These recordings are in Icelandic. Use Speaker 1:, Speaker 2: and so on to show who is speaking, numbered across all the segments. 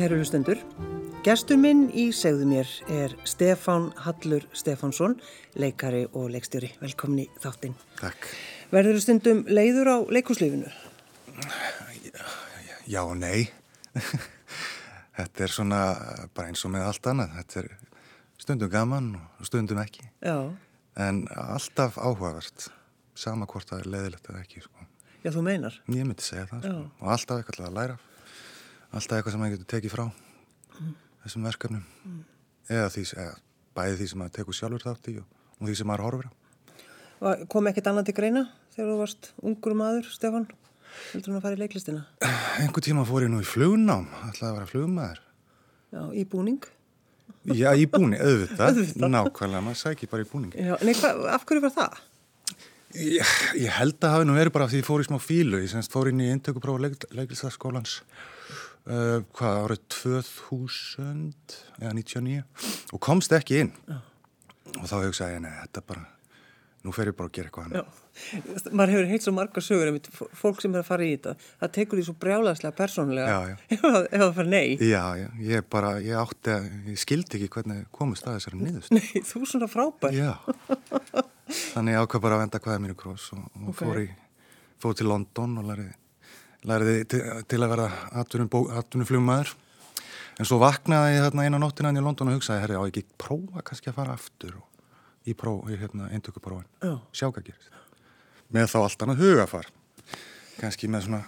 Speaker 1: Kæru hlustendur, gestur minn í segðu mér er Stefán Hallur Stefánsson, leikari og leikstjóri. Velkomin í þáttinn.
Speaker 2: Takk.
Speaker 1: Verður þú stundum leiður á leikuslífinu?
Speaker 2: Já og nei. Þetta er svona bara eins og með allt annað. Þetta er stundum gaman og stundum ekki.
Speaker 1: Já.
Speaker 2: En alltaf áhugavert. Sama hvort það er leiðilegt eða ekki. Sko.
Speaker 1: Já, þú meinar?
Speaker 2: Ég myndi segja það. Sko. Og alltaf eitthvað að læra af. Alltaf eitthvað sem maður getur tekið frá þessum verkefnum. Eða, því, eða bæði því sem maður tekur sjálfur þátt í og, og því sem maður horfir á.
Speaker 1: Kom ekkert annað til greina þegar þú varst ungur maður, Stefán? Heldur hún að fara í leiklistina?
Speaker 2: Einhver tíma fór ég nú í flugnám. Ætlaði að vera flugmaður.
Speaker 1: Já, í búning?
Speaker 2: Já, í búning, auðvitað.
Speaker 1: Auðvitað.
Speaker 2: Nákvæmlega, maður sækir bara í búning.
Speaker 1: Já, nei, hva, af hverju var það?
Speaker 2: Ég, ég held að hafi nú verið bara af því ég fór í smá fílu, ég semst fór inn í intökuprófa leik, leiklistaskólans uh, hvað árið 2000 eða 99 og komst ekki inn og þá hugsaði ég, nei, þetta bara nú fer ég bara að gera eitthvað
Speaker 1: Já,
Speaker 2: hann
Speaker 1: maður hefur heilt svo marga sögur f- fólk sem er að fara í þetta, það tekur því svo brjálaðslega persónlega
Speaker 2: Já, já.
Speaker 1: ef það það fara nei.
Speaker 2: Já, já, ég bara, ég átti ég skildi ekki hvernig komist að þessari niðurst
Speaker 1: Nei, þú er svona frábær.
Speaker 2: Já, þannig ég ákvað bara að venda hvaða mínu kross og, og
Speaker 1: Ok.
Speaker 2: fór, í, fór til London og læriði, læriði til, að vera atvinnuflugmaður. En svo vaknaði ég þarna eina nóttina inn í London og hugsaði, herri, á ekki prófa kannski að fara aftur og, í próf, í hérna, eintökuprófin,
Speaker 1: Já.
Speaker 2: sjá hvað gerist. Með þá allt annað hugafar, kannski með svona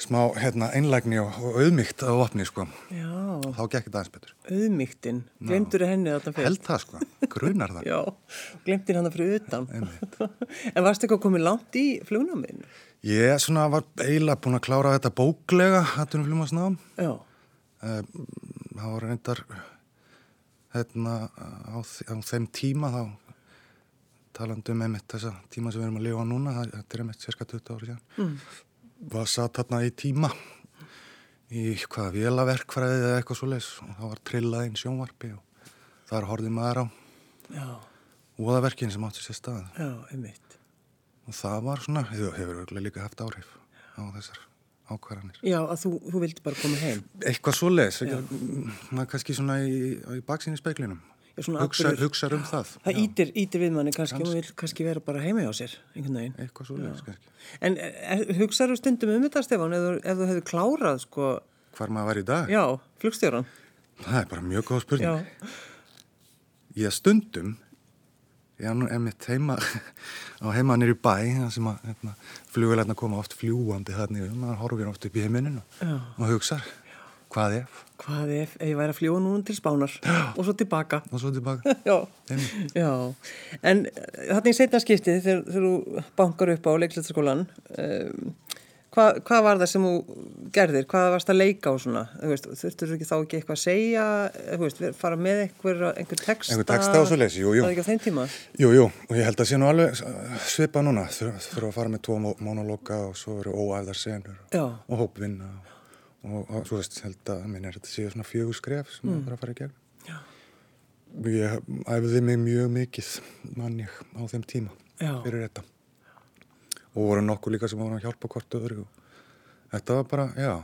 Speaker 2: smá hérna, einlægni og, og auðmygt á opni, sko.
Speaker 1: Já,
Speaker 2: Þá gekk þetta aðeins betur.
Speaker 1: auðmygtin, glemtur henni þarna fyrir.
Speaker 2: Held það, sko, grunar það.
Speaker 1: Já, glemtir hann fyrir utan. En varstu eitthvað komið langt í flugnámiðinu?
Speaker 2: Ég svona var eiginlega búin að klára þetta bóklega, hattunum flumasnám.
Speaker 1: Já,
Speaker 2: Það var reyndar hérna á, á þeim tíma þá talandi um einmitt þessa tíma sem við erum að lifa á núna, þetta er einmitt cirka 20 ári síðan, mm. var satt þarna í tíma í hvaða vélaverkfræði eða eitthvað svo leis og það var trillað inn sjónvarpi og þar horfði maður á
Speaker 1: já,
Speaker 2: úðaverkin sem átti sér stað
Speaker 1: já, einmitt.
Speaker 2: Það var svona, hefur, hefur líka haft áhrif á þessar ákvarðanir.
Speaker 1: Já, að þú, þú vildi bara koma heim.
Speaker 2: Eitthvað svo maður kannski svona í, í baksinni speiklinum, hugsa, hugsar um það,
Speaker 1: Það
Speaker 2: Já,
Speaker 1: ítir, ítir við manni kannski, og vil kannski vera bara heima hjá sér, einhvern veginn.
Speaker 2: eitthvað svo leis kannski.
Speaker 1: En hugsaðu stundum um þetta, Stefán, ef, ef þú hefur klárað, sko,
Speaker 2: Hvar maður var í dag?
Speaker 1: já, flugstjóran.
Speaker 2: Það er bara mjög góð spurning.
Speaker 1: Já,
Speaker 2: Ég stundum, ég er nú emitt heima, á heima nýri bæ, sem að hérna, flugulegna koma oft fljúandi þarna yfir, maður horfir oft upp í heimininu
Speaker 1: Já.
Speaker 2: og hugsar, hvað ef?
Speaker 1: hvað ef, ef ég væri að fljúa núna til Spánar og svo tilbaka.
Speaker 2: Og svo tilbaka.
Speaker 1: Já, já. En þarna í setna skiptið þegar, þú bankar upp á leiklættaskólan, um, hvað, hvað var það sem þú gerðir? Hvað varst að leika á svona? Þú þurftur ekki þá ekki eitthvað að segja, þú veist, fara með einhver, einhver texta?
Speaker 2: Einhver texta og svoleiðis, jú, jú.
Speaker 1: Það er ekki á þeim tíma?
Speaker 2: Jú, jú, og ég held að sé nú alveg svipa núna, þurfa þurfa að fara með tvo mónologa og svo eru óæðar senur
Speaker 1: Já.
Speaker 2: og hópvinna og, og, og svo veist, held að minn er þetta séu svona fjögur skref sem mm. það þarf að fara í gegn.
Speaker 1: Já.
Speaker 2: Ég æfði mig mjög mikið mann ég á þeim tíma
Speaker 1: Já.
Speaker 2: fyrir þetta og voru nokkuð líka sem voru að hjálpa hvort öðru. Og þetta var bara, já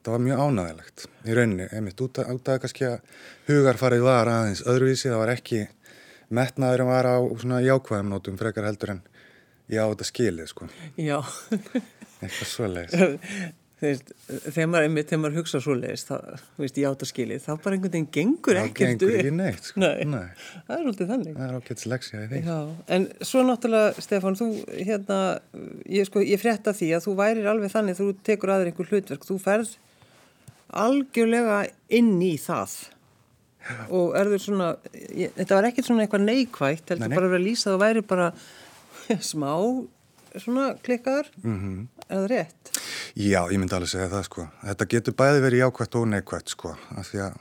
Speaker 2: þetta var mjög ánægilegt í rauninni, einmitt út af, út af kannski að hugarfarið var aðeins öðruvísi, það var ekki metnaður en var á svona jákvæðum nótum frekar heldur en já, þetta skilið sko, eitthvað svoleiðis.
Speaker 1: Þú veist, þegar maður, einmitt, þegar maður hugsa svoleiðis, það, þú veist, ég átt að skilið, þá bara einhvern veginn gengur
Speaker 2: það
Speaker 1: ekkert
Speaker 2: gengur
Speaker 1: upp.
Speaker 2: ekki neitt sko.
Speaker 1: Nei.
Speaker 2: Nei.
Speaker 1: Það er svolítið þannig.
Speaker 2: það er ákveðs leksja í því
Speaker 1: Já, en svo náttúrulega, Stefán, þú, hérna, ég, sko, ég frétta því að þú værir alveg þannig, þú tekur aðra einhver hlutverk, þú ferð algjörlega inn í það og er þau svona, ég, þetta var ekkert svona eitthvað neikvægt, heldur
Speaker 2: Nei, nei.
Speaker 1: bara að vera að lýsa, þú væri bara smá, svona klikkaður, mm. -hmm. er það rétt?
Speaker 2: Já, ég myndi alveg segja það sko. Þetta getur bæði verið jákvætt og neikvætt sko. Af því að,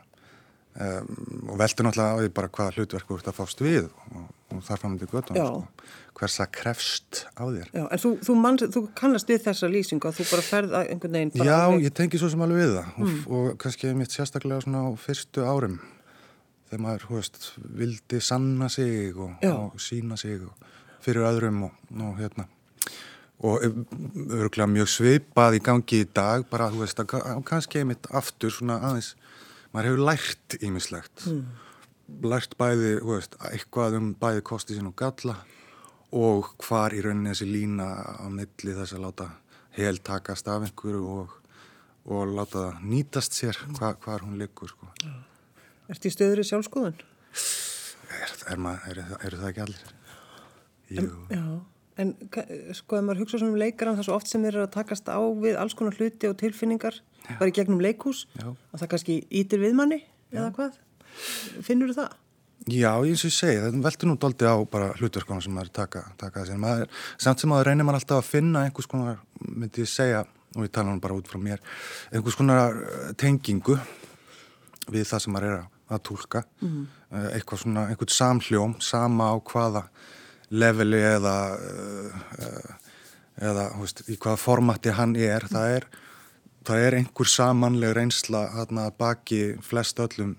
Speaker 2: um, og veldur náttúrulega á því bara hvaða hlutverk þú ert að fást við og, og þar til göttum
Speaker 1: Já.
Speaker 2: sko. Hvers að krefst á þér.
Speaker 1: Já, en þú, þú, mann, þú kannast við þessa lýsingu að þú bara ferð að einhvern veginn
Speaker 2: Já,
Speaker 1: alveg-
Speaker 2: ég tengi svo sem alveg við það og, og kannski mitt sérstaklega svona á fyrstu árum þegar maður, hú veist, vildi sanna sig og, og sína sig fyrir öðrum og, og hérna og örgulega mjög svipað í gangi í dag bara, þú veist, að kannski einmitt aftur svona aðeins, maður hefur lært ímislegt mm. lært bæði, þú veist, eitthvað um bæði kosti sín og galla og hvar í rauninni þessi lína á milli þess að láta hel takast af einhverju og, og láta það nýtast sér hva, hvar hún liggur sko.
Speaker 1: Er þetta í stöður í sjálfskoðun?
Speaker 2: Er, er, er, er það ekki allir?
Speaker 1: Jú. En, já En sko, ef maður hugsa svona um leikaran það er svo oft sem þeir eru að takast á við alls konar hluti og tilfinningar, Já. bara í gegnum leikhús Já. og það kannski ítir við manni Já. eða hvað? Finnur þú það?
Speaker 2: Já, eins og ég segi, þetta veldur nú doldi á bara hlutverkona sem maður taka, taka þessi. Maður, samt sem maður reynir maður alltaf að finna einhvers konar, myndi ég segja, og ég tala nú bara út frá mér, einhvers konar eh, tengingu við það sem maður er að, að tólka, mm -hmm. eitthvað svona, einhvern samhljóm, sama á hvaða leveli eða uh, eða veist, í hvaða formati hann er það er, það er einhver samanleg reynsla að baki flest öllum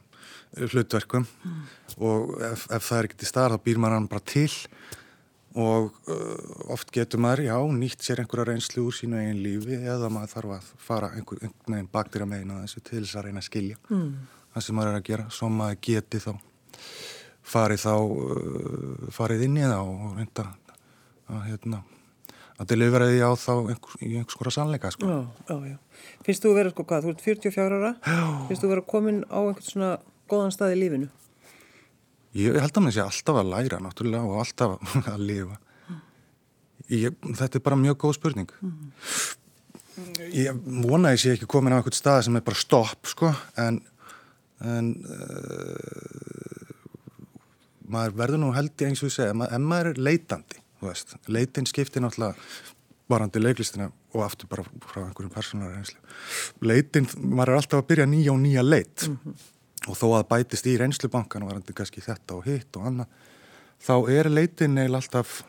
Speaker 2: hlutverkum mm. og ef, ef það er ekkert í stað þá býr maður hann bara til og uh, oft getur maður, já, nýtt sér einhverja reynslu úr sínu eigin lífi eða maður þarf að fara einhver, einhvern veginn baktir að meina þessu til þess að reyna að skilja mm. það sem maður er að gera, svo maður geti þá farið þá uh, farið inn í það og reynda að hérna að delivera því á þá einhver, í einhvers skora sannleika sko.
Speaker 1: Já, já, já. Finnst þú vera sko hvað, þú ert 44 ára já. finnst þú vera komin á einhvern svona góðan stað í lífinu?
Speaker 2: Ég held að mér sé alltaf að læra náttúrulega og alltaf að lifa ég, þetta er bara mjög góð spurning mm. ég vona að ég sé ekki komin á einhvern stað sem er bara stopp sko en en uh, maður verður nú held ég eins og segja, ef maður er leitandi, leitin skiptir náttúrulega varandi leiklistina og aftur bara frá einhverjum persónar reynslu. Leitin, maður er alltaf að byrja nýja og nýja leit mm -hmm. og þó að bætist í reynslubankan varandi kannski þetta og hitt og annað, þá er leitin eil alltaf,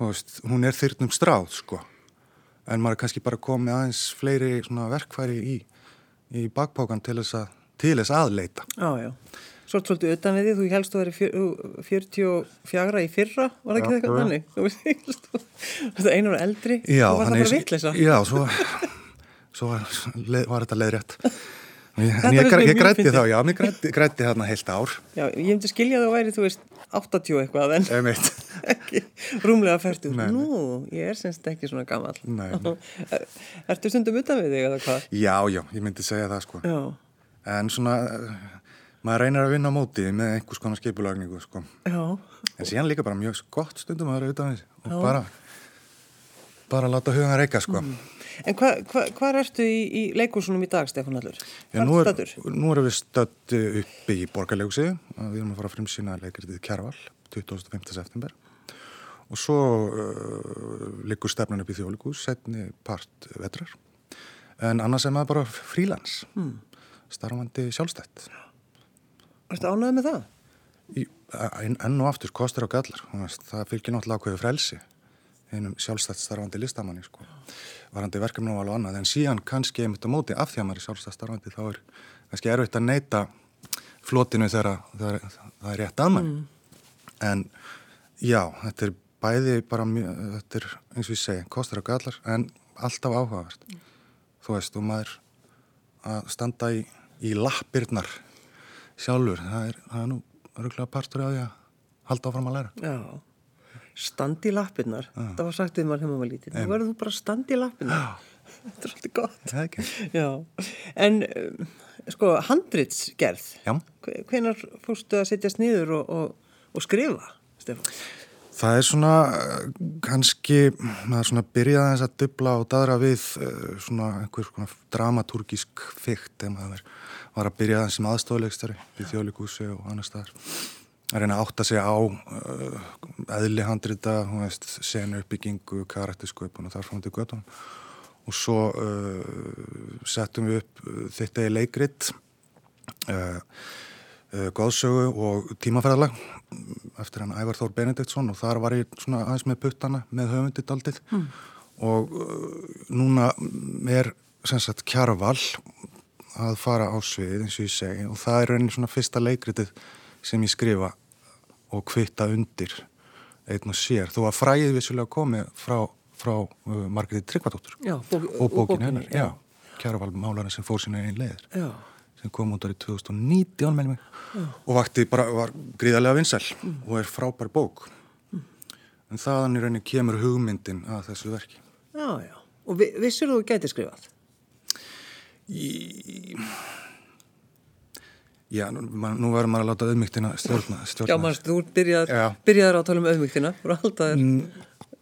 Speaker 2: veist, hún er þyrnum stráð sko, en maður er kannski bara komið aðeins fleiri verkfæri í, í bakpákan til þess að, til þess að leita.
Speaker 1: Já, já. Svort svolítið utan við því, þú helst að vera 44 í fyrra, var það ekki eitthvað þannig? Þú veist, þú einu ára eldri,
Speaker 2: já,
Speaker 1: þú var það bara vittlisa.
Speaker 2: Já, svo, svo var, var þetta leiðrétt. En ég, ég grætti þá, já, mér grætti, þarna heilt ár.
Speaker 1: Já, ég hefndi skiljað að væri, þú veist, 80 eitthvað, en ekki rúmlega færtu. Nú, ég er semst ekki svona gammal. Nei, nei. Ertu stundum utan við þig eða hvað?
Speaker 2: Já, já, ég myndi segja það, sko. Já. En svona maður reynir að vinna á móti með einhvers konar skipulagningu sko. en síðan líka bara mjög gott stundum að vera auðvitað og Já. bara bara láta hugan reyka sko. mm.
Speaker 1: En hvað hva, hva ertu í, í leikúsunum í dag Stefán Allur?
Speaker 2: Já, nú, er, nú erum við stötti uppi í borgarleikusi við erum að fara að frimsýna leikritið Kjærval 25. september og svo uh, liggur stefnan upp í þjóðleikús setni part vetrar en annars er maður bara frílans mm. starfandi sjálfstætt
Speaker 1: Erstu ánæðið með það?
Speaker 2: Í, enn og aftur, kostur og gallar. Það fylgir náttúrulega ákveðu frelsi einum sjálfstætt starfandi listamanni sko. varandi verkefni og alveg annað en síðan kannski einmitt á móti af því að maður er sjálfstætt starfandi þá er kannski erfitt að neyta flotinu þegar það, er rétt aðmann mm. en já, þetta er bæði bara mjög, þetta er eins og ég segi, kostur og gallar en alltaf áhugavert mm. þú veist, og maður að standa í, í lappirnar sjálfur, það er, það er nú öruglega partur af því að halda áfram að læra.
Speaker 1: Já, standi í lappinnar það var sagt um maður hefur maður lítið þú verður þú bara standi í lappinnar þetta er svolítið gott. Já. en um, sko handritsgerð. Hvenar fórstu að setjast niður og, og, og skrifa, Stefán?
Speaker 2: Það er svona kannski, maður svona byrjaði að dubla og dadra við eh, svona einhver svona dramatúrgísk fyrkt ef maður var að byrja sem aðstofleikstari í þjóðlikúsi og annar staðar. Að reyna að átta sig á uh, eðli handrita, senu uppbyggingu, karaktersköpun og þar fram til göttunum og svo uh, settum við upp þetta í leikrit uh, góðsögu og tímafæðalag eftir hann Ævar Þór Benediktsson og þar var ég svona aðeins með puttana með höfundit aldrei mm. og uh, núna er sem sagt kjarval að fara á svið eins og ég segi og það er rauninni svona fyrsta leikritið sem ég skrifa og kvitta undir einn og sér. Þó að fræðið vissulega komi frá frá uh, Margreði Tryggvadóttur
Speaker 1: Já,
Speaker 2: og bókin hennar, já, Kjaraval málarinn sem fór sína einn leiðir.
Speaker 1: Já,
Speaker 2: sem kom út árið 2019 með mig og vakti bara, var gríðarlega vinsæl og er frábær bók en þaðan í rauninni kemur hugmyndin að þessu verki
Speaker 1: já, já. Og vi, vissur þú gæti skrifað?
Speaker 2: í... Já, nú, nú verður maður að láta auðmygtina stjórna,
Speaker 1: Já,
Speaker 2: stjórna.
Speaker 1: mannst, þú byrjað,
Speaker 2: Já.
Speaker 1: byrjaður á að tala um auðmygtina, þú er alltaf þér.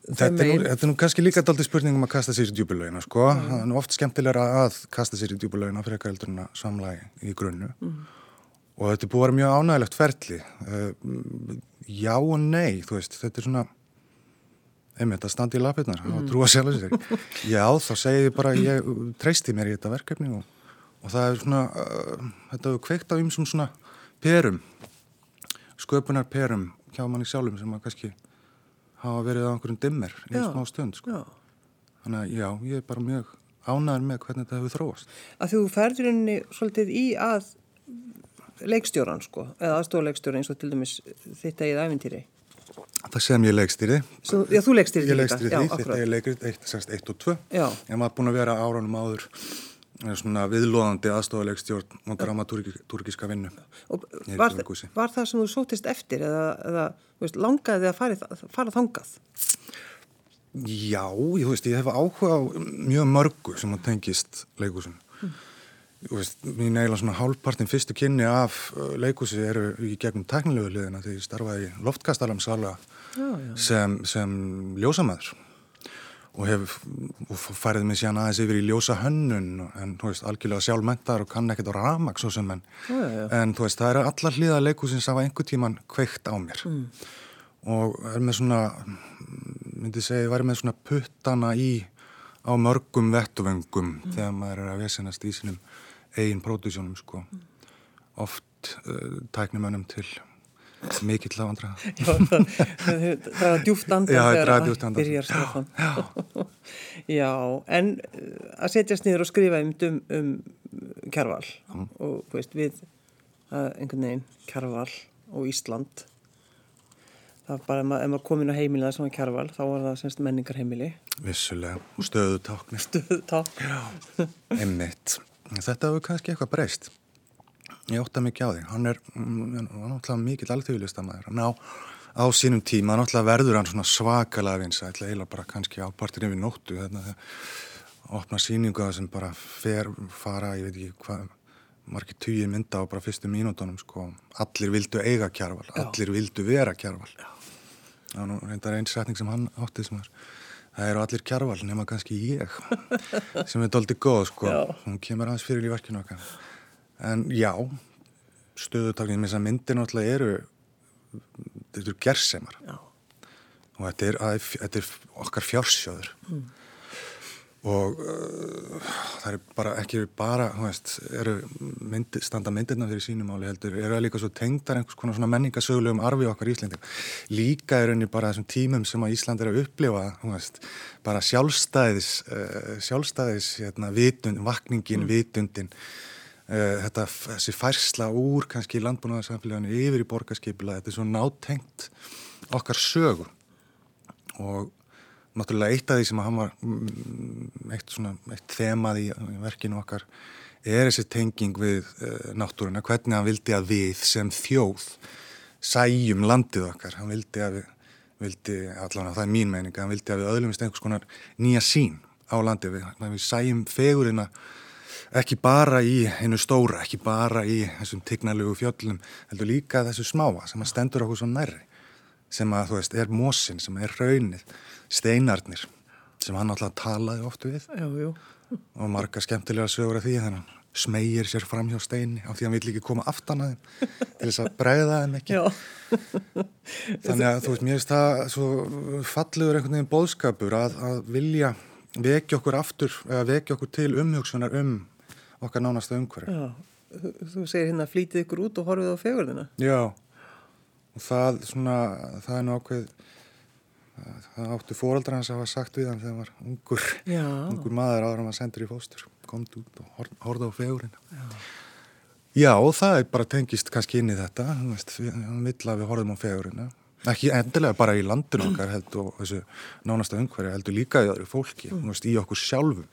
Speaker 2: Þetta, er nú, þetta er nú kannski líka daldi spurning um að kasta sér í djúbulögina sko. það er nú oft skemmtilegra að kasta sér í djúbulögina fyrir eitthvað heldur en að samlægi í grunnu. Og þetta er búið að vera mjög ánægilegt ferli. Uh, já og nei þú veist, þetta er svona einmitt að standa í lapirnar og trúa sjálf sér. Já, þá segi ég bara ég treysti mér í þetta verkefni og, og það er svona uh, þetta hefur kveikt á ymsum svona perum sköpunar perum hjá manni sjálfum sem að kannski hafa verið á einhverjum dimmer í
Speaker 1: Já.
Speaker 2: smá stund sko.
Speaker 1: Já,
Speaker 2: þannig að já, ég er bara mjög ánæður með hvernig þetta hefur þróast
Speaker 1: að þú ferður henni svolítið í að leikstjóran, sko, eða aðstofaleikstjóran eins og til dæmis þitt eigið æfintýri.
Speaker 2: það sem ég leikstýri
Speaker 1: Svo, já, þú leikstýri
Speaker 2: ég leikstýri því, þetta
Speaker 1: akkurat.
Speaker 2: er leikrið 1 og 2
Speaker 1: Já.
Speaker 2: ég maður búin að vera árunum áður svona viðlóðandi aðstofuleikstjórn og dramaturgiska vinnu.
Speaker 1: Og var, var það sem þú sótist eftir eða, eða veist, langaði að fara, fara þangað?
Speaker 2: Já, ég, veist, ég hef áhuga á mjög mörgu sem að tengist leikúsinu. Þú veist, mín eiginlega svona hálfpartin fyrstu kynni af uh, leikúsi eru í gegnum teknilegu liðina þegar ég starfaði í loftkastalamsala sem, sem ljósamæður og hef og færið mig síðan aðeins yfir í ljósa hönnun en þú veist, algjörlega sjálfmentar og kann ekkert á ramak svo sem en
Speaker 1: Já, já,
Speaker 2: en þú veist, það eru allar hliða leikúsins af einhver tíman kveikt á mér. Og er með svona myndi ég væri með svona puttana í á mörgum vettuvöngum þegar maður er að vesenast í sínum eigin pródusjónum sko. Oft uh, tæknumönnum til mikill af andra
Speaker 1: Já, það, það, það er djúft andan
Speaker 2: Já, það
Speaker 1: þegar
Speaker 2: draga
Speaker 1: að
Speaker 2: djúpt andann.
Speaker 1: byrjar Stefán. Já, en uh, að setjast niður og skrifa um, um, um kjarval. Og þú veist, við uh, einhvern veginn kjarval og Ísland. Það er bara, ef maður, komin á heimilið að svona kjarval, þá var það semst menningarheimili.
Speaker 2: Vissulega, og stöðu táknir
Speaker 1: Takk.
Speaker 2: einmitt, þetta hefur kannski eitthvað breyst ég ótta mikið á því. Hann er, mm, hann var náttúrulega mikill alþjóðlistamæður hann á, á sínum tíma náttúrulega verður hann svona svakalega vinsa ætla eiginlega bara kannski á partir yfir nóttu þarna þegar opna síningu sem bara fer, fara, ég veit ekki hvað margir tugi mynda á bara fyrstu mínútonum sko, allir vildu eiga kjarval allir vildu vera kjarval. Það var nú reyndar einn setning sem hann átti sem er það eru allir kjarval nema kannski ég sem er doldið góð sko.
Speaker 1: Já.
Speaker 2: hún kemur aðeins fyrir í verkinu okkar en já stöðutaknið með þess að myndir náttúrulega eru þetta eru gersemar.
Speaker 1: Já.
Speaker 2: og þetta er, að, þetta er okkar fjársjóður. Og uh, það er bara ekki bara, þú veist, eru myndi, standa myndirna fyrir sínum áli heldur eru það líka svo tengdar einhvers konar svona menningasögulegum arfi okkar Íslending líka er henni bara þessum tímum sem að Ísland er að upplifa, þú veist bara sjálfstæðis uh, sjálfstæðis, hérna, vitund, vakningin vitundin. uh, þetta, þessi færsla úr kannski landbúnaðarsamfélaginu yfir í borgarskipila þetta er svo nátengt okkar sögu. Og náttúrulega eitt af því sem að hann var mm, eitt svona, eitt þemað í verkinu okkar er þessi tenging við uh, náttúruna, hvernig hann vildi að við sem þjóð sæjum landið okkar, hann vildi að við vildi, allavega það er mín meining hann vildi að við öðlumist einhvers konar nýja sín á landið, við, við sæjum fegurina ekki bara í hennu stóra, ekki bara í þessum tignalögu fjöllum, heldur líka þessu smáa sem að stendur okkur svo nærri sem að, þú veist, er mósin, sem er raunnið, steinarnir, sem hann alltaf talaði oft við
Speaker 1: Já, jú.
Speaker 2: og marga skemmtilega sögur af því þannig smegir sér fram hjá steini af því að hann vil ekki koma aftan að þeim til þess að bregða þeim ekki. Þannig að, þú veist, mér finnst það svo fallegur einhvern veginn bóðskapur að, að vilja vekja okkur aftur, eða vekja okkur til umhugsunar um okkar nánasta umhverju.
Speaker 1: Já. Þú, segir hérna flýtið ykkur út og horfið á fegurðina.
Speaker 2: Já, og það svona, það er nú ákveð, það áttu fóraldra hans að hafa sagt við hann þegar hann var ungur,
Speaker 1: Já.
Speaker 2: ungur maður áður hann var sendur í fóstur, komd út og hor- horfði á fegurinn. Já. Já, og það er bara tengist kannski inn í þetta, veist, við- hann vill að við horfum á fegurina. Ekki endilega bara í landinu okkar heldur og þessu nánasta umhverju heldur líka í öðru fólki, mm. veist, í okkur sjálfum.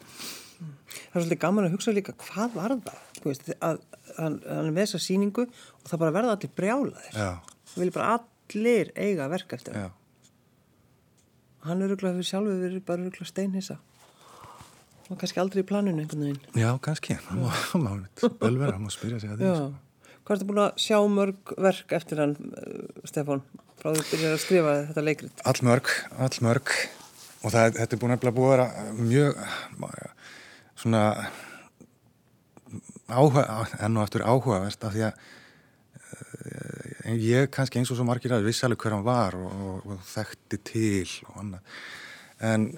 Speaker 1: Það er svolítið gaman að hugsa líka hvað var það? Veist, að, hann, hann er með þessa síningu og það bara verða allir brjálaðir. Það vilja bara allir eiga verk eftir það. Hann er rúglega fyrir sjálfu, við erum bara rúglega steinhissa. Og kannski aldrei í planinu einhvern veginn.
Speaker 2: Já, kannski. Það má vel vera, það má spyrja sig að því.
Speaker 1: Sko. Hvað ertu búin að sjá mörg verk eftir hann, eh, Stefan, frá því að byrja að skrifa þetta leikrit?
Speaker 2: All mörg, all mörg. Og það, þetta er búin að búið að vera mjög, svona, áhuga, enn og aftur áhugavert af því að uh, ég kannski eins og svo margir að vissi alveg hver hann var og, og, og þekkti til og annað. En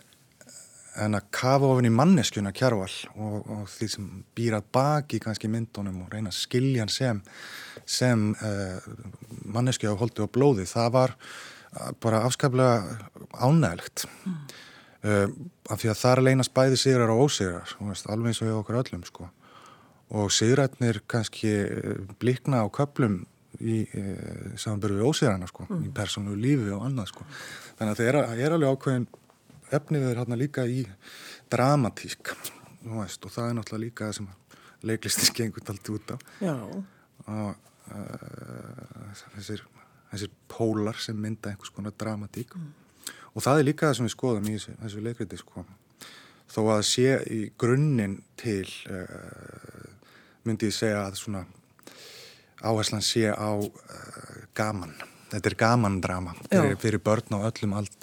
Speaker 2: en að kafa ofin í manneskjuna kjárval og, og því sem býrað baki kannski myndunum og reyna að skilja hann sem, sem uh, manneskja á holdi og blóði það var bara afskaplega ánægilegt mm. Uh, af því að það er leynast bæði sigrar og ósigrar veist, alveg eins og hjá okkur öllum sko. og sigrætnir kannski blikna á köplum í samanbyrju við ósigrarna sko, mm. í persónu lífi og annað sko. þannig að það er, er alveg ákveðin efnið er hérna líka í dramatísk veist, og það er náttúrulega líka það sem leiklistis gengur allt út á og uh, þessir, þessir pólar sem mynda einhvers konar dramatík mm. Og það er líka það sem við skoðum í þessu, þessu leikriti sko. þó að sé í grunninn til uh, myndi ég segja að svona áherslan sé á uh, gaman Þetta er gamandrama fyrir, fyrir börn á öllum, ald,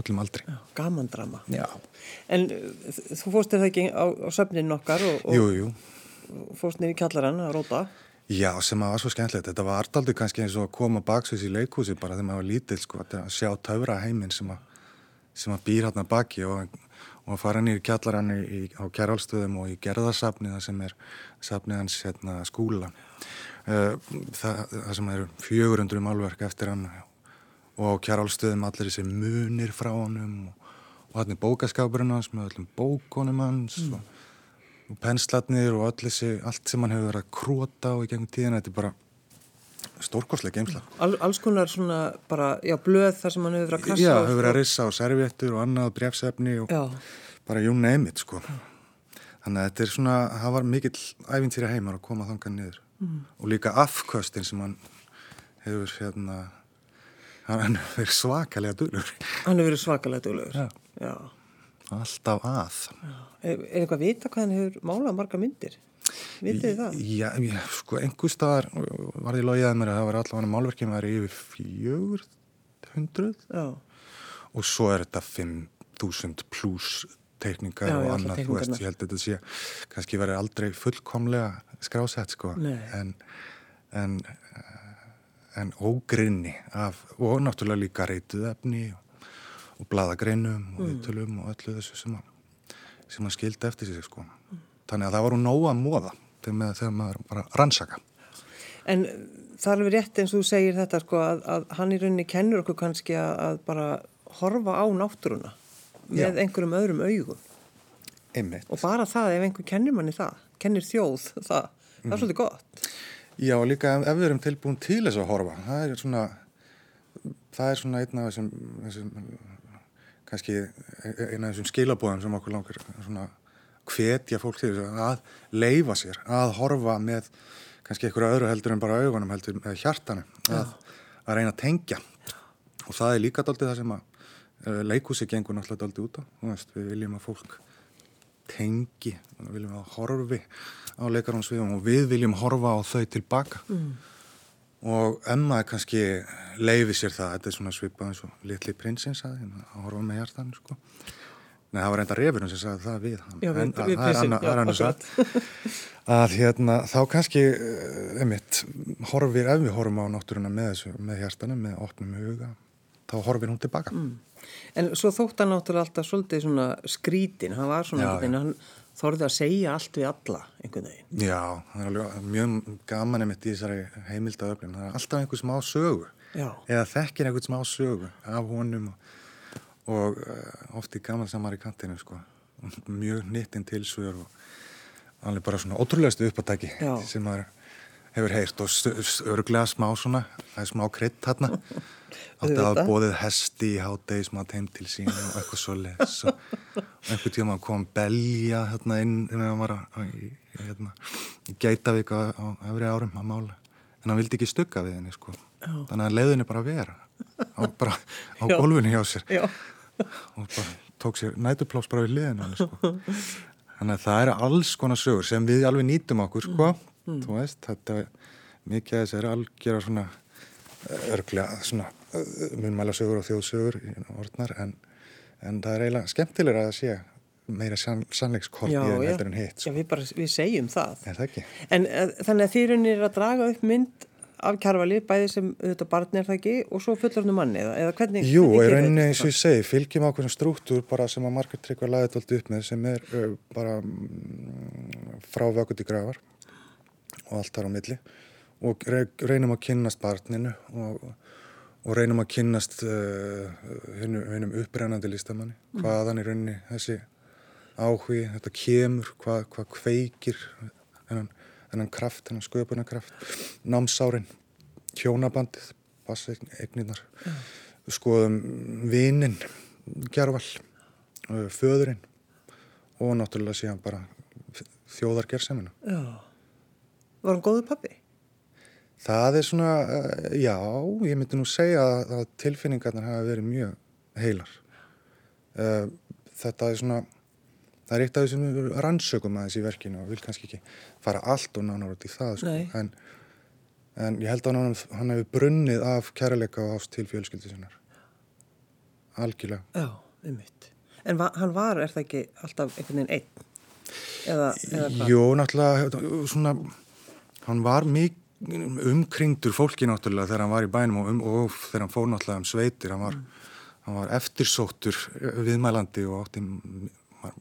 Speaker 2: öllum aldri. Já,
Speaker 1: gamandrama. Já. En uh, þú fóstir það ekki á, á söfnin okkar og, og
Speaker 2: jú, jú.
Speaker 1: fóst nýri kjallarann að róta?
Speaker 2: Já, sem að var svo skemmtilegt. Þetta var artaldi kannski eins og að koma baksveits í leikhúsi bara þegar maður var lítill sko að sjá taura heiminn sem að, sem að býr hérna baki og, og að fara nýri kjallarann í, á kærálstöðum og í gerðarsafniða sem er safniðans hérna, skúla. Eh, það, það sem eru 400 málverk eftir hann og kjærálstöðum allir þessi munir frá honum og, og hann er bókaskapurinn hans með öllum bókonum hans mm. og, og penslatnir og þessi, allt sem hann hefur verið að króta á í gengum tíðina, þetta er bara stórkoslega geimsla.
Speaker 1: All, alls konar svona bara, já, blöð þar sem hann hefur verið að krasa
Speaker 2: Já, hefur verið að rissa á servettur og annað brefsefni og já. bara you name it sko. Þannig að þetta er svona, það var mikill æfintýra heimar að koma þangan niður mm. og líka afkvöstin sem hann hefur hérna hann hefur verið svakalega dölur
Speaker 1: hann hefur verið svakalega dölur já. já
Speaker 2: alltaf að
Speaker 1: er, er eitthvað að vita hvað hann hefur málað marga myndir vitið þið það?
Speaker 2: Já, já sko einhver staðar var því logið að mér að það var allavega málverkið með það er yfir fjögur hundruð og svo er þetta 5.000 pluss teikningar já, og annað, þú veist, ég held að þetta sé kannski verið aldrei fullkomlega skrásett sko en, en, en ógrinni af, og náttúrulega líka reytuð efni og, og bladagreinum og mm. ytulum og öllu þessu sem að, sem að skildi eftir sig sko mm. Þannig að það voru nóga móða þegar maður bara rannsaka
Speaker 1: En það er alveg rétt eins og þú segir þetta sko að, að hann í rauninni kennur okkur kannski að, að bara horfa á náttúruna með Já. einhverjum öðrum augum
Speaker 2: Einmitt.
Speaker 1: og bara það ef einhver kennir manni það kennir þjóð það, það er mm. svolítið gott
Speaker 2: Já, líka ef, ef við erum tilbúin til þess að horfa það er svona það er svona einn af þessum, þessum kannski eina af þessum skilabóðum sem okkur langar svona hvetja fólk til þess að leifa sér að horfa með kannski einhverju öðru heldur en bara augunum heldur með hjartanum að, að reyna að tengja og það er líka daldið það sem að eh, leikúsi gengur náttúrulega daldið út á við viljum að fólk tengi, við viljum að horfi á leikarónsviðum og við viljum horfa á þau tilbaka mm. og Emma er kannski leiði sér það, þetta er svona svipað eins og litli prinsins að, að horfa með hjartan sko. Nei, það var enda refurinn sem sagði það við
Speaker 1: Já,
Speaker 2: en,
Speaker 1: við, við prinsinn,
Speaker 2: já, annars að, að hérna, þá kannski eh, einmitt, horfir, ef við horfum á náttúruna með þessu, með hjartanum, með opnum huga þá horfir hún tilbaka. Mm.
Speaker 1: En svo þótt hann náttúrulega alltaf svolítið svona skrítin, hann var svona já, hann þorði að segja allt við alla einhvern veginn.
Speaker 2: Já, það er alveg mjög gaman einmitt í þessari heimildaöflin það er alltaf einhver smá sögu.
Speaker 1: Já.
Speaker 2: eða þekkir einhvern smá sögu af honum og, og uh, oft í gaman samar í kantinu sko. mjög nittinn tilsögur og alveg bara svona ótrúlegastu uppáttæki sem maður hefur heyrt og örglega smá svona, það er smá krydd þarna. Átti að bóðið hesti í hátegismat heim til sín og eitthvað svo les og, einhvern tíma kom belja hérna inn þegar hann var að, í, hérna, í Geitavík á, á öfri árum að mála. En hann vildi ekki stugga við henni sko. Þannig að leiðinni bara að vera á, bara á gólfinu hjá sér.
Speaker 1: Já,
Speaker 2: og tók sér nætupláss bara við liðinu hann, sko. þannig að það eru alls konar sögur sem við alveg nýtum okkur sko. þú veist, þetta er mikið af þess er algjör svona örglega svona munmæla sögur og þjóðsögur orðnar en, en það er eiginlega skemmtilega að sé meira sann, sannleikskort
Speaker 1: já,
Speaker 2: í
Speaker 1: já.
Speaker 2: heldur en hitt
Speaker 1: já
Speaker 2: sko.
Speaker 1: við, bara, við segjum það.
Speaker 2: er það?
Speaker 1: En uh, þannig að þið raunir að draga upp mynd af kjarvali, bæði sem auðvitað barni er það ekki og svo fullornu manni eða, eða hvernig?
Speaker 2: Jú,
Speaker 1: gerir
Speaker 2: rauninni eins og ég segi, fylgjum ákveðin struktúr bara sem að Margaret Tryggva laðið alltaf upp með sem er uh, bara mm, frá vökut í grafar og allt þar á milli. Og re reynum að kynnast barninu og, og reynum að kynnast uh, hennum upprennandi listamanni, hvaðan í rauninni þessi áhugi, þetta kemur, hvað, hvað kveikir þennan, þennan kraft, þennan sköpunarkraft, námsárin, hjónabandið, bassegnirnar, skoðum vinin, gerval, uh, föðurinn og náttúrulega síðan bara þjóðargersemina.
Speaker 1: Já, var hann góðu pappi?
Speaker 2: Það er svona, uh, já, ég myndi nú segja að, að tilfinningarnar hafa verið mjög heilar. Uh, þetta er svona, það er eitt af þessum rannsökum aðeins í verkinu og vil kannski ekki fara allt og nánar út í það, sko. En, en ég held að hann, hann hefur brunnið af kærleika og ást til fjölskyldu sinnar. Algjörlega.
Speaker 1: Já, um mitt. En va hann var, er það ekki alltaf einhvern veginn einn? Eða, eða?
Speaker 2: Jó, náttúrulega, svona, hann var umkringdur fólki náttúrulega þegar hann var í bænum og, um, og þegar hann fór náttúrulega um sveitir, hann var, hann var eftirsóttur viðmælandi og átti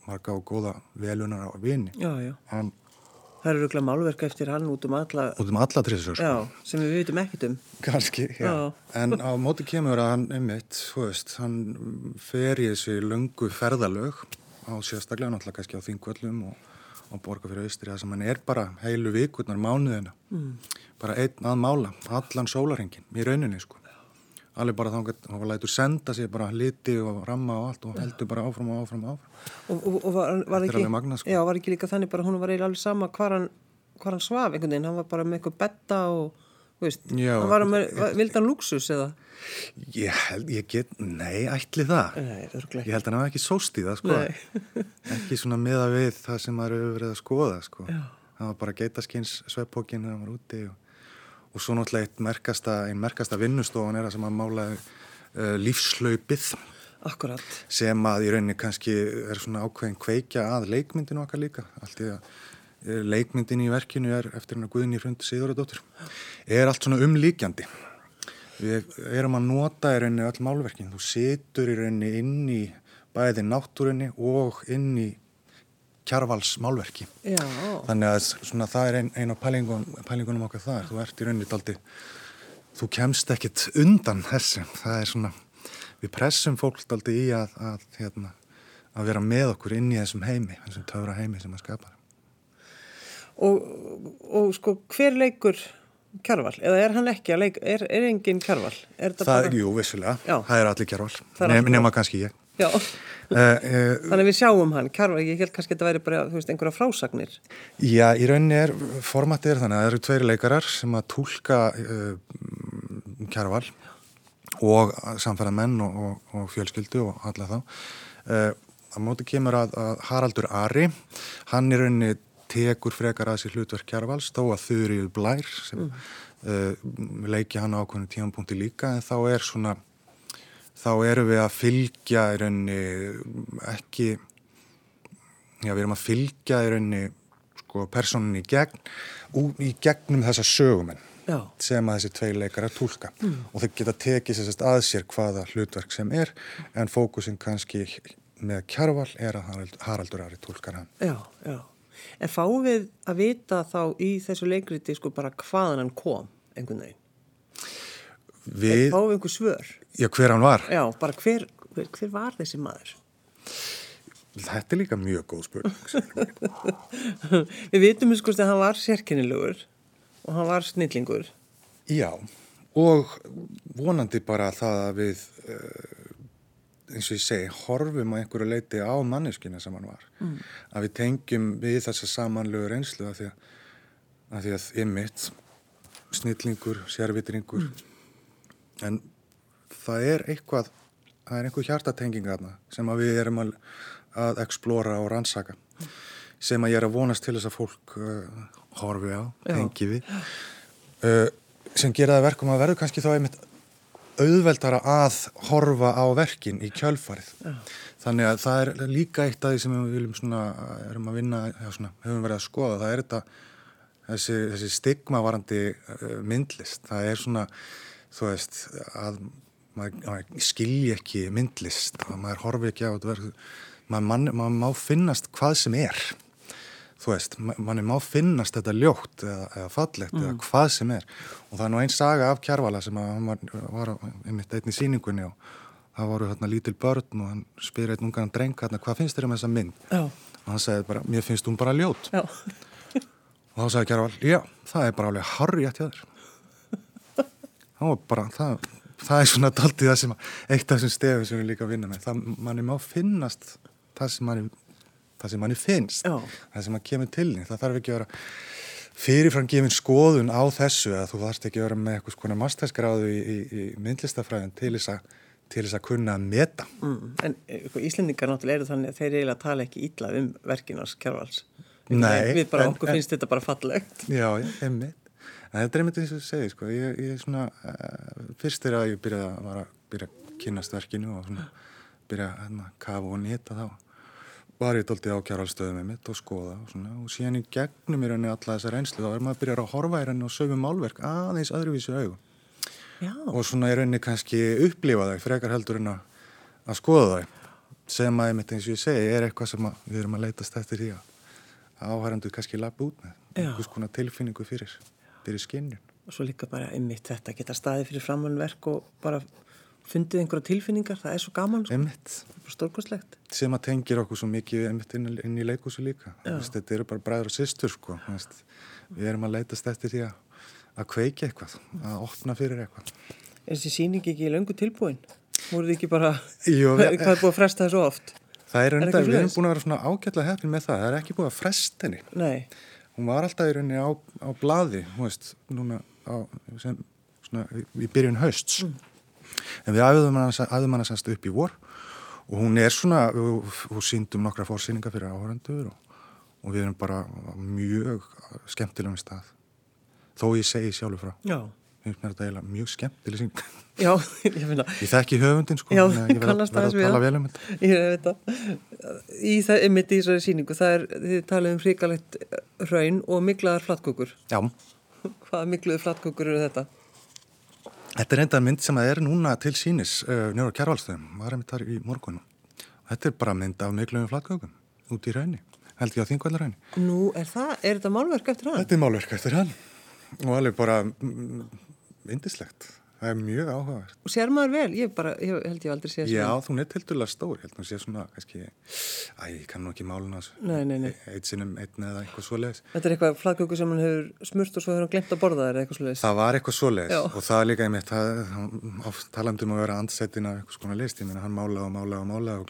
Speaker 2: marga og góða velunar á vini. Hann,
Speaker 1: Það eru rúglega málverk eftir hann út um alla,
Speaker 2: út um alla trissur,
Speaker 1: já, sem við vitum ekkert um.
Speaker 2: Kanski, já.
Speaker 1: Já.
Speaker 2: En á móti kemur að hann, einmitt, þú veist, hann fer í þessi löngu ferðalög á sérstaklega náttúrulega kannski á þingvöllum og, og borga fyrir austri það sem hann er bara heilu vikurnar mánuðina. Mm. Bara einn að mála, allan sólarhengin í rauninni, sko. Allir bara þá hann lætur senda sér bara liti og ramma og allt og heldur bara áfram og áfram og áfram.
Speaker 1: Og, og, og var, var ekki,
Speaker 2: alveg magnað, sko.
Speaker 1: já, var ekki líka þannig bara hún var eiginlega alveg sama hvar hann, hann svaf einhvern veginn, hann var bara með eitthvað betta og, veist,
Speaker 2: Já.
Speaker 1: hann var með, var- vildi hann luxus eða?
Speaker 2: Ég held, ég get, nei, ætli það.
Speaker 1: Nei,
Speaker 2: Ég held að hann hafa ekki sóst í það, sko. Ekki svona miða við það sem maður hefur verið að skoða, sko. Það var bara geitaskins sveppókin hann var úti og, og svo náttúrulega eitt merkasta, einn merkasta vinnustofan er það sem að mála uh, lífslaupið
Speaker 1: Akkurat.
Speaker 2: sem að í rauninni kannski er svona ákveðin kveikja að leikmyndinu okkar líka. Allt í að eh, leikmyndin í verkinu er eftir hennar Guðni Hrund Sigurðardóttur. Er allt svona umlíkjandi. Við erum að nota í rauninni öll málverkin. Þú situr í rauninni inn í bæði náttúrunni og inn í kjarvals málverki.
Speaker 1: Já,
Speaker 2: Þannig að svona, það er ein, ein af pælingun, pælingunum okkar þar. Þú ert í rauninni daldi, þú kemst ekkit undan þessu. Það er svona, við pressum fólk daldi í að, að, hérna, að vera með okkur inn í þessum heimi, þessum töfra heimi sem að skapa.
Speaker 1: og, og sko, hver leikur kjarval? Eða er hann ekki að leika, er, er engin kjarval? Er þetta
Speaker 2: Það,
Speaker 1: bara...
Speaker 2: jú, vissulega,
Speaker 1: Já.
Speaker 2: það er allir kjarval,
Speaker 1: Það
Speaker 2: Nef,
Speaker 1: allir
Speaker 2: nema kannski ég.
Speaker 1: Já,
Speaker 2: Uh, uh,
Speaker 1: þannig að við sjáum hann, kjarval, ég held kannski að þetta væri bara, þú veist, einhverja frásagnir.
Speaker 2: Já, í rauninni er, formatið er þannig að það eru tveiri leikarar sem að tólka uh, kjærval og samfæra menn og, og, og fjölskyldu og alla þá. Uh, á móti kemur að, að Haraldur Ari, hann í rauninni tekur frekar að sér hlutverk kjærvals, þó að Þurrið Blær sem uh, leiki hann á ákveðinu tímanpunkti líka, en þá er svona þá erum við að fylgja í rauninni ekki já, við erum að fylgja í rauninni sko, personin í gegn ú, í gegnum þessa sögumenn
Speaker 1: Já,
Speaker 2: sem að þessi tvei leikar að tólka og þau geta tekið sérst að sér hvaða hlutverk sem er en fókusin kannski með kjarval er að Harald, Haraldur Ari tólkar hann
Speaker 1: já, já. En fáum við að vita þá í þessu leikriti sko bara hvaðan hann kom, einhvern veginn?
Speaker 2: Við,
Speaker 1: Fáum einhver svör?
Speaker 2: já hver hann var
Speaker 1: Já, bara hver, hver, hver var þessi maður?
Speaker 2: þetta er líka mjög góð spurning
Speaker 1: við vitum sko að hann var sérkennilegur og hann var snillingur.
Speaker 2: Já, og vonandi bara það að við, uh, eins og ég segi, horfum á einhverju leiti á manneskina sem hann var. Mm. Að við tengjum við þessa samanlegu reynslu að því að, að, því að ymmit, snillingur, sérvitringur, mm. En það er eitthvað, það er einhver hjartatenging aðna sem að við erum að, að explora og rannsaka. Sem að ég er að vonast til þess að fólk uh, horfi á, tengi við. Uh, sem gera það verkum að verður kannski þá einmitt auðveldara að horfa á verkin í kjölfarið. Já. Þannig að það er líka eitt af því sem við viljum svona, erum að vinna, svona, hefum verið að skoða, það er þetta, þessi, þessi stigmavarandi uh, myndlist. Það er svona, þú veist, að maður, maður skilji ekki myndlist, að maður horfi ekki á þetta verk, maður, maður má finnast hvað sem er. Þú veist, manni má finnast þetta ljótt eða, eða fallegt mm. eða hvað sem er. Og það er nú einn saga af Kjærvala sem var, var einmitt einn í síningunni og það voru hérna lítil börn og hann spyr einn ungan dreng hérna hvað finnst þér um þessa mynd? Já. og hann segði bara, mér finnst hún bara ljótt og þá sagði Kjærval, já, það er bara alveg þér það var bara, það, það er svona daldið það sem, eitt af þessum stefum sem við líka vinna með, það manni má finnast það sem manni það sem manni finnst, Já. það sem mann kemur til það þarf ekki að vera fyrirfram gefin skoðun á þessu að þú þarfst ekki að vera með eitthvað svona masterskráðu í, í, í myndlistafræðin til þess að til þess að kunna að meta.
Speaker 1: Mm. En eitthvað, Íslendingar náttúrulega eru þannig að þeir eiginlega tala ekki ítla um verkinars kjárvals
Speaker 2: Nei
Speaker 1: Við bara, en, okkur en, finnst þetta bara fallegt.
Speaker 2: Já, En þetta er einmitt eins og þú segir, sko. Ég, ég er svona, uh, fyrst er að ég byrja að, að byrja að kynast verkinu og svona, byrja að hérna, kafa og nýta þá var ég doldið á kjárhalstöðum með mitt og skoða og, svona, og síðan í gegnum í rauninni alla þessar reynslu þá er maður að byrja að horfa í rauninni og sögum málverk aðeins öðruvísu augum. Já. og svona í rauninni kannski upplifa þau frekar heldur en að, að skoða þau. Sem að einmitt eins og ég segi er eitthvað sem við erum að leitast eftir því að áhærandu kannski lappa út með. Einhvers konar tilfinningu fyrir, fyrir skinnjun
Speaker 1: og svo líka bara einmitt þetta geta staði fyrir framhaldverk og bara fundið einhverja tilfinningar, það er svo gaman sko. stórkostlegt
Speaker 2: sem að tengir okkur svo mikið inn, inn í leikúsu líka Vist, þetta eru bara bræður og sýstur sko. við erum að leitast eftir því að, að kveiki eitthvað að opna fyrir eitthvað
Speaker 1: Er þessi síning ekki í löngu tilbúin? Þið ekki bara við, hvað er búið að fresta það svo oft?
Speaker 2: Það er enda, við erum búin að vera svona ágætlega hefðin með það, það er ekki búið að fresta henni
Speaker 1: Nei.
Speaker 2: Hún var alltaf í rauninni á, á bladi veist, núna á, sem, svona, í byrjun hausts. Mm. En við æðum hana sannst upp í vor og hún er svona, við síndum nokkra fórsýningar fyrir áhörandur og, og við erum bara mjög skemmtilegum stað þó ég segi sjálfur frá.
Speaker 1: Já.
Speaker 2: Finnst mér þetta eiginlega mjög skemmtileg síng
Speaker 1: Já, ég finna
Speaker 2: Ég þekki höfundin sko
Speaker 1: Já,
Speaker 2: ég
Speaker 1: kannast
Speaker 2: að tala vel um
Speaker 1: þetta. Ég veit það. Í það, einmitt í þessari síningu, það er þið talið um fríkalegt raun og miklaðar flatkökur.
Speaker 2: Já.
Speaker 1: Hvaða mikluðu flatkökur eru þetta?
Speaker 2: Þetta er enda mynd sem er núna til sínis uh, njóra kjærvalstöðum, var einmitt þar í morgunum. Þetta er bara mynd af miklum flatgögum út í raunni, held ég á þingvæðlarraunni.
Speaker 1: Nú, er það, er þetta málverk eftir hann?
Speaker 2: Þetta er málverk eftir hann. Og alveg bara vindislegt. Mm, Það er mjög áhugavert.
Speaker 1: Og sér maður vel? Ég bara, ég held ég aldrei sé
Speaker 2: að Já, þú heldur að stór, ég held að sé svona, kannski, æ, ég kann nú ekki máluna þessu.
Speaker 1: Nei, nei, nei.
Speaker 2: Eitt sinnum, einn eða eitthvað svoleiðis.
Speaker 1: Þetta er eitthvað fladköku sem hann hefur smurt og svo hefur hann glemt að borða það eða eitthvað svoleiðis?
Speaker 2: Það var eitthvað svoleiðis og það er líka einmitt, það, talandum að vera ansettin af eitthvað svona list, ég meina hann málaði og málaði og málaði og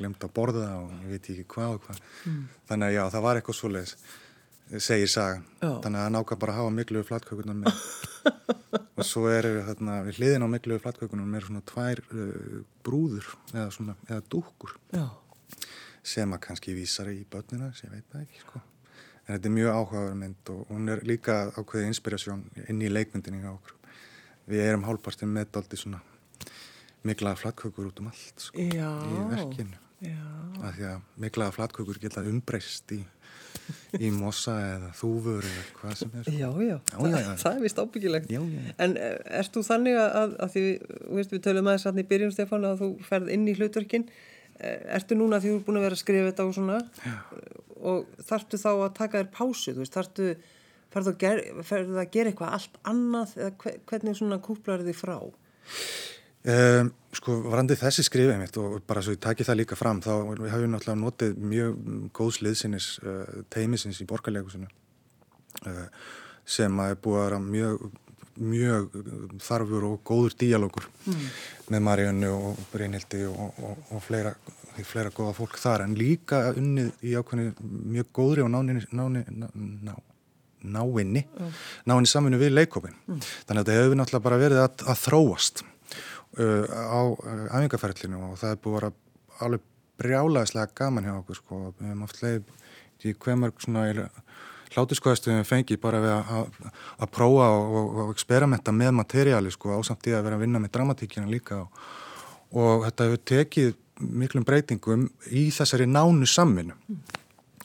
Speaker 2: að að segir sagan. Já. Þannig að hann ákvað bara að hafa miklu flatkökunar með. Og svo er þarna við hliðin á miklu flatkökunum er svona tvær uh, brúður eða svona, eða dúkur
Speaker 1: Já.
Speaker 2: sem að kannski vísar í börnina sem ég veit það ekki sko. En þetta er mjög áhugaður mynd og hún er líka ákveðið inspirasjón inn í leikmyndinni á okkur. Við erum hálpartinn með daldi svona miklaða flatkökur út um allt sko,
Speaker 1: í
Speaker 2: verkinu. Af því að miklaða flatkökur geta umbreyst í í mossa eða þúfur eða hvað sem er.
Speaker 1: Já, já, já, já, já. það er vist ábyggilegt. En eh, erst þú þannig að, að því, veist, við töluðum aðeins aðni í byrjun, Stefán, að þú ferð inn í hlutverkinn. Eh, ertu núna því þú er búin að vera að skrifa þetta og svona og þarftu þá að taka þér pásu, þú veist, þarftu, ferðu að, ger, að gera eitthvað allt annað eða hvernig svona kúplar þið frá?
Speaker 2: Um, sko, varandi þessi skrifið mitt og bara svo ég taki það líka fram þá hafum við náttúrulega notið mjög góðs liðsinnis uh, teimisins í borgarleikusinu uh, sem að er búið að vera mjög, mjög þarfur og góður díalógur mm. með Marjónu og Brynhildi og, og, og fleira, fleira góða fólk þar en líka unnið í ákveðinu mjög góðri og náni, náni, ná, ná, náinni, náinni saminu við leikópin. Mm. Þannig að þetta hefur náttúrulega bara verið að, að þróast uh, á uh, æfingarferðlinu og það er búið að vera alveg brjálaðislega gaman hjá okkur sko. Við hefum haft leið í hver mörg svona hlátuskoðastu við fengið bara við að, prófa og, og, og experimenta með materjali sko ásamt í að vera að vinna með dramatíkina líka og, og þetta hefur tekið miklum breytingum í þessari nánu samminu mm.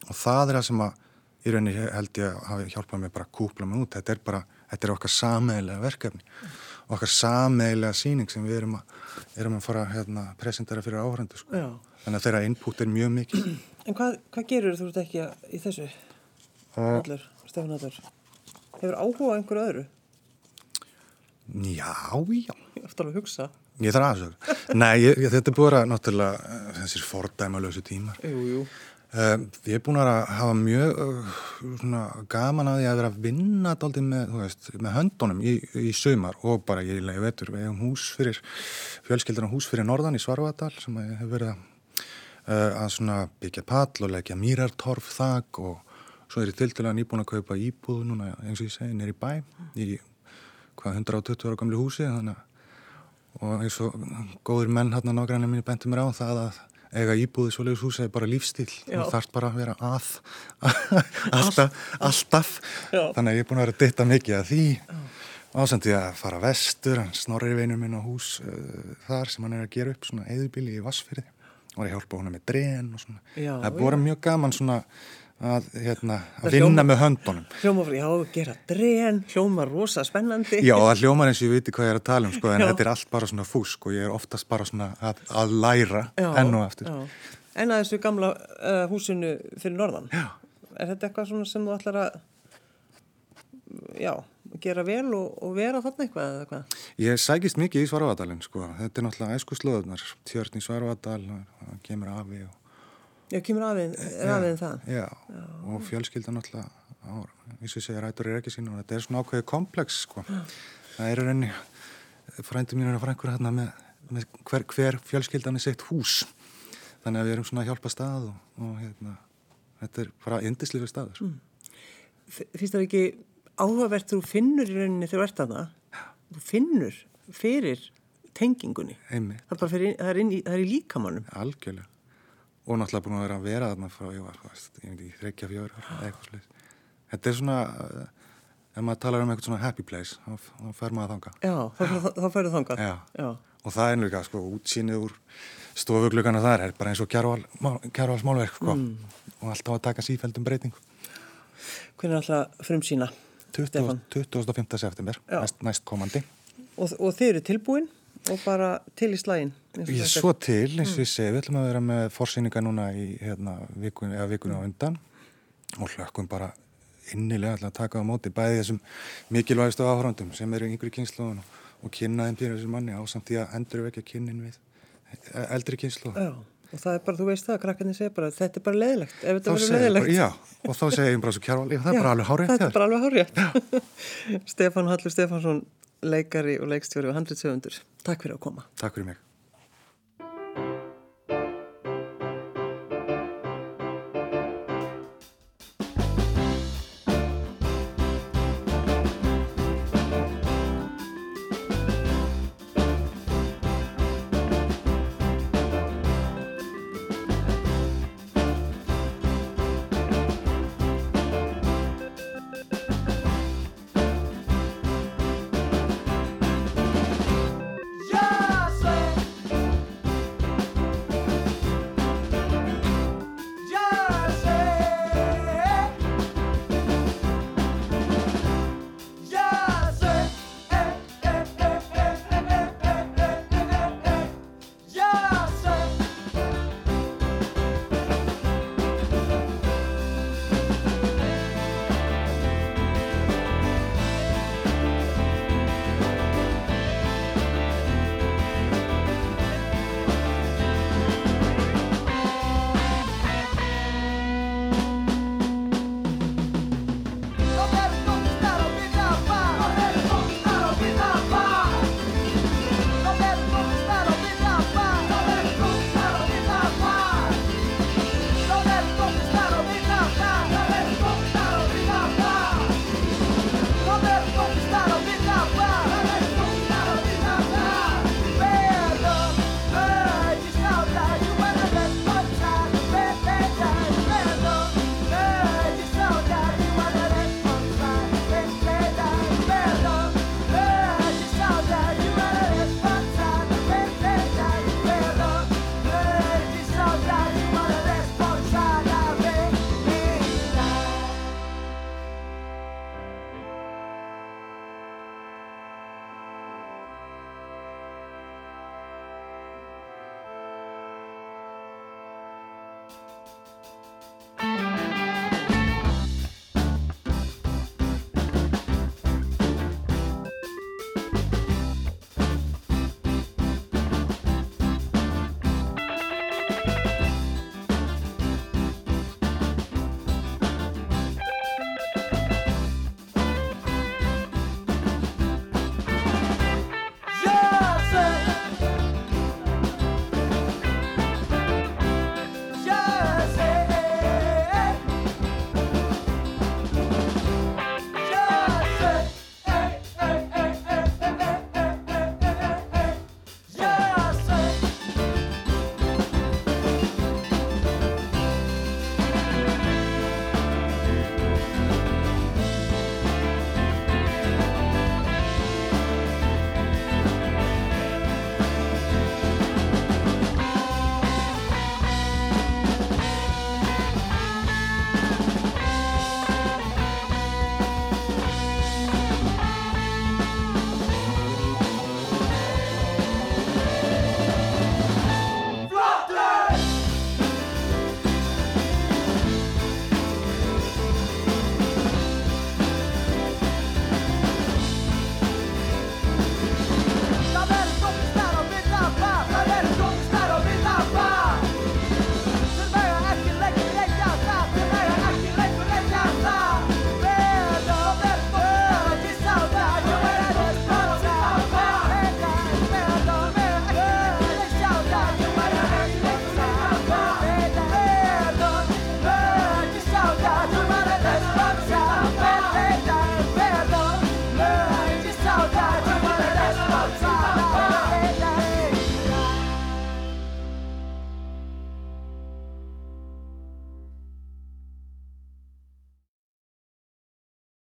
Speaker 2: og það er það sem að í rauninni held ég að hafa hjálpað mig bara að kúpla mig út, þetta er bara þetta er okkar sameiglega verkefni mm. Okkar sameiglega síning sem við erum að, erum að fara að hérna, presentera fyrir áhrandu sko. þannig að þeirra input er mjög mikið.
Speaker 1: En hvað, hvað gerur þú ekki í þessu? Allur, Stefán Allur Hefur áhuga einhverju öðru?
Speaker 2: Já, já.
Speaker 1: Ég ætti alveg að hugsa.
Speaker 2: Ég þarf aðsögur Nei, ég, ég, þetta er að náttúrulega eh, þessir fordæmalösu tímar.
Speaker 1: Jú, jú
Speaker 2: uh, Ég er búin að hafa mjög uh, svona, gaman að því að vera að vinna daldið með, með höndunum í, í sömar og bara ég leiði vetur. Við hefum hús fyrir fjölskeldarinn hús fyrir norðan í Svarvadal sem hefur verið að, uh, að byggja pall og leggja mýrartorf þak og Svo er ég til dæla nýbúin að kaupa íbúð núna eins og ég segi nýri bæ í hvað 120 ára gamlu húsi. Þannig og eins og góður menn að nágræna minni bentur mér á það að eiga íbúði svoleiðis húsi er bara lífstíl og þarf bara að vera að. Alltaf, alltaf. Þannig að ég er búin að vera að ditta mikið að því. Ásendið að fara vestur hann snorrir vinur minn á hús uh, þar sem hann er að gera upp svona eðubili í Vassfyrði og að hjálpa húnna með dren og svona. Já, það er búin mjög gaman svona að, hérna, að vinna hljóma, með höndunum
Speaker 1: Hljóma, já, gera dren hljóma rosa spennandi
Speaker 2: Já, það hljóma eins og ég viti hvað ég er að tala um sko, en já. þetta er allt bara svona fúsk og ég er oftast bara svona að, að læra já, enn og eftir já.
Speaker 1: En að þessu gamla uh, húsinu fyrir norðan er þetta eitthvað svona sem þú ætlar að já, gera vel og, og vera þarna eitthvað eða eitthvað?
Speaker 2: Ég sækist mikið í Svarvadalinn sko, þetta er náttúrulega æsku slöðunar tjörn í Svarvadal, það kemur afi og
Speaker 1: Já, kemur aðeins afið það.
Speaker 2: Já, já, og fjölskyldan alltaf, eins og ég segja, rætur er ekki sín og þetta er svona ákveðið komplex, sko. Já. Það eru reyni, frændi mín er að frængur hérna með, með hver, hver fjölskyldan er sett hús. Þannig að við erum svona að hjálpa stað og, og hérna, þetta er bara indislega staður. Mm.
Speaker 1: Fyrst það ekki áhugavert þú finnur í rauninni þegar þú ert að það, þú finnur fyrir tengingunni.
Speaker 2: Einmi.
Speaker 1: Það er, fyrir, það er, í, það er í líkamannum.
Speaker 2: Algjörlega og náttúrulega búin að vera að vera þarna frá ég var, ég veit ekki, þreikja fjóri eitthvað slið. Þetta er svona uh, ef maður talar um eitthvað svona happy place þá, fer maður þanga.
Speaker 1: Já, þá ferur þanga.
Speaker 2: Já. Já, og það er einlega sko, útsýnið úr stofuglugana þar er bara eins og kjærvals málverk sko, mm. og alltaf að taka sífældum breyting.
Speaker 1: Hvernig er alltaf frum sína?
Speaker 2: 20, 25. september, næst, næst komandi.
Speaker 1: Og, og þeir eru tilbúin? og bara til í slægin
Speaker 2: Ég svo til, eins og ég segi, við ætlum að vera með forsýninga núna í hérna, vikun, vikunni á undan og hlökkum bara innilega að taka á móti bæði þessum mikilvægastu áhörandum sem eru yngri kynsluðun og, og kynna þeim fyrir þessum manni á samt í að endur vekja kynnin við e, eldri kynsluð
Speaker 1: Já, og það er bara, þú veist það, krakkarnir segir bara þetta er bara leðilegt, ef þetta verður leðilegt
Speaker 2: Já, og þá segir ég bara svo kjárval það er bara alveg hárið
Speaker 1: Þetta er bara alveg hárið Stefán Hallur Stefánsson leikari og leikstjóri og handritsöfundur. Takk fyrir að koma.
Speaker 2: Takk fyrir mig.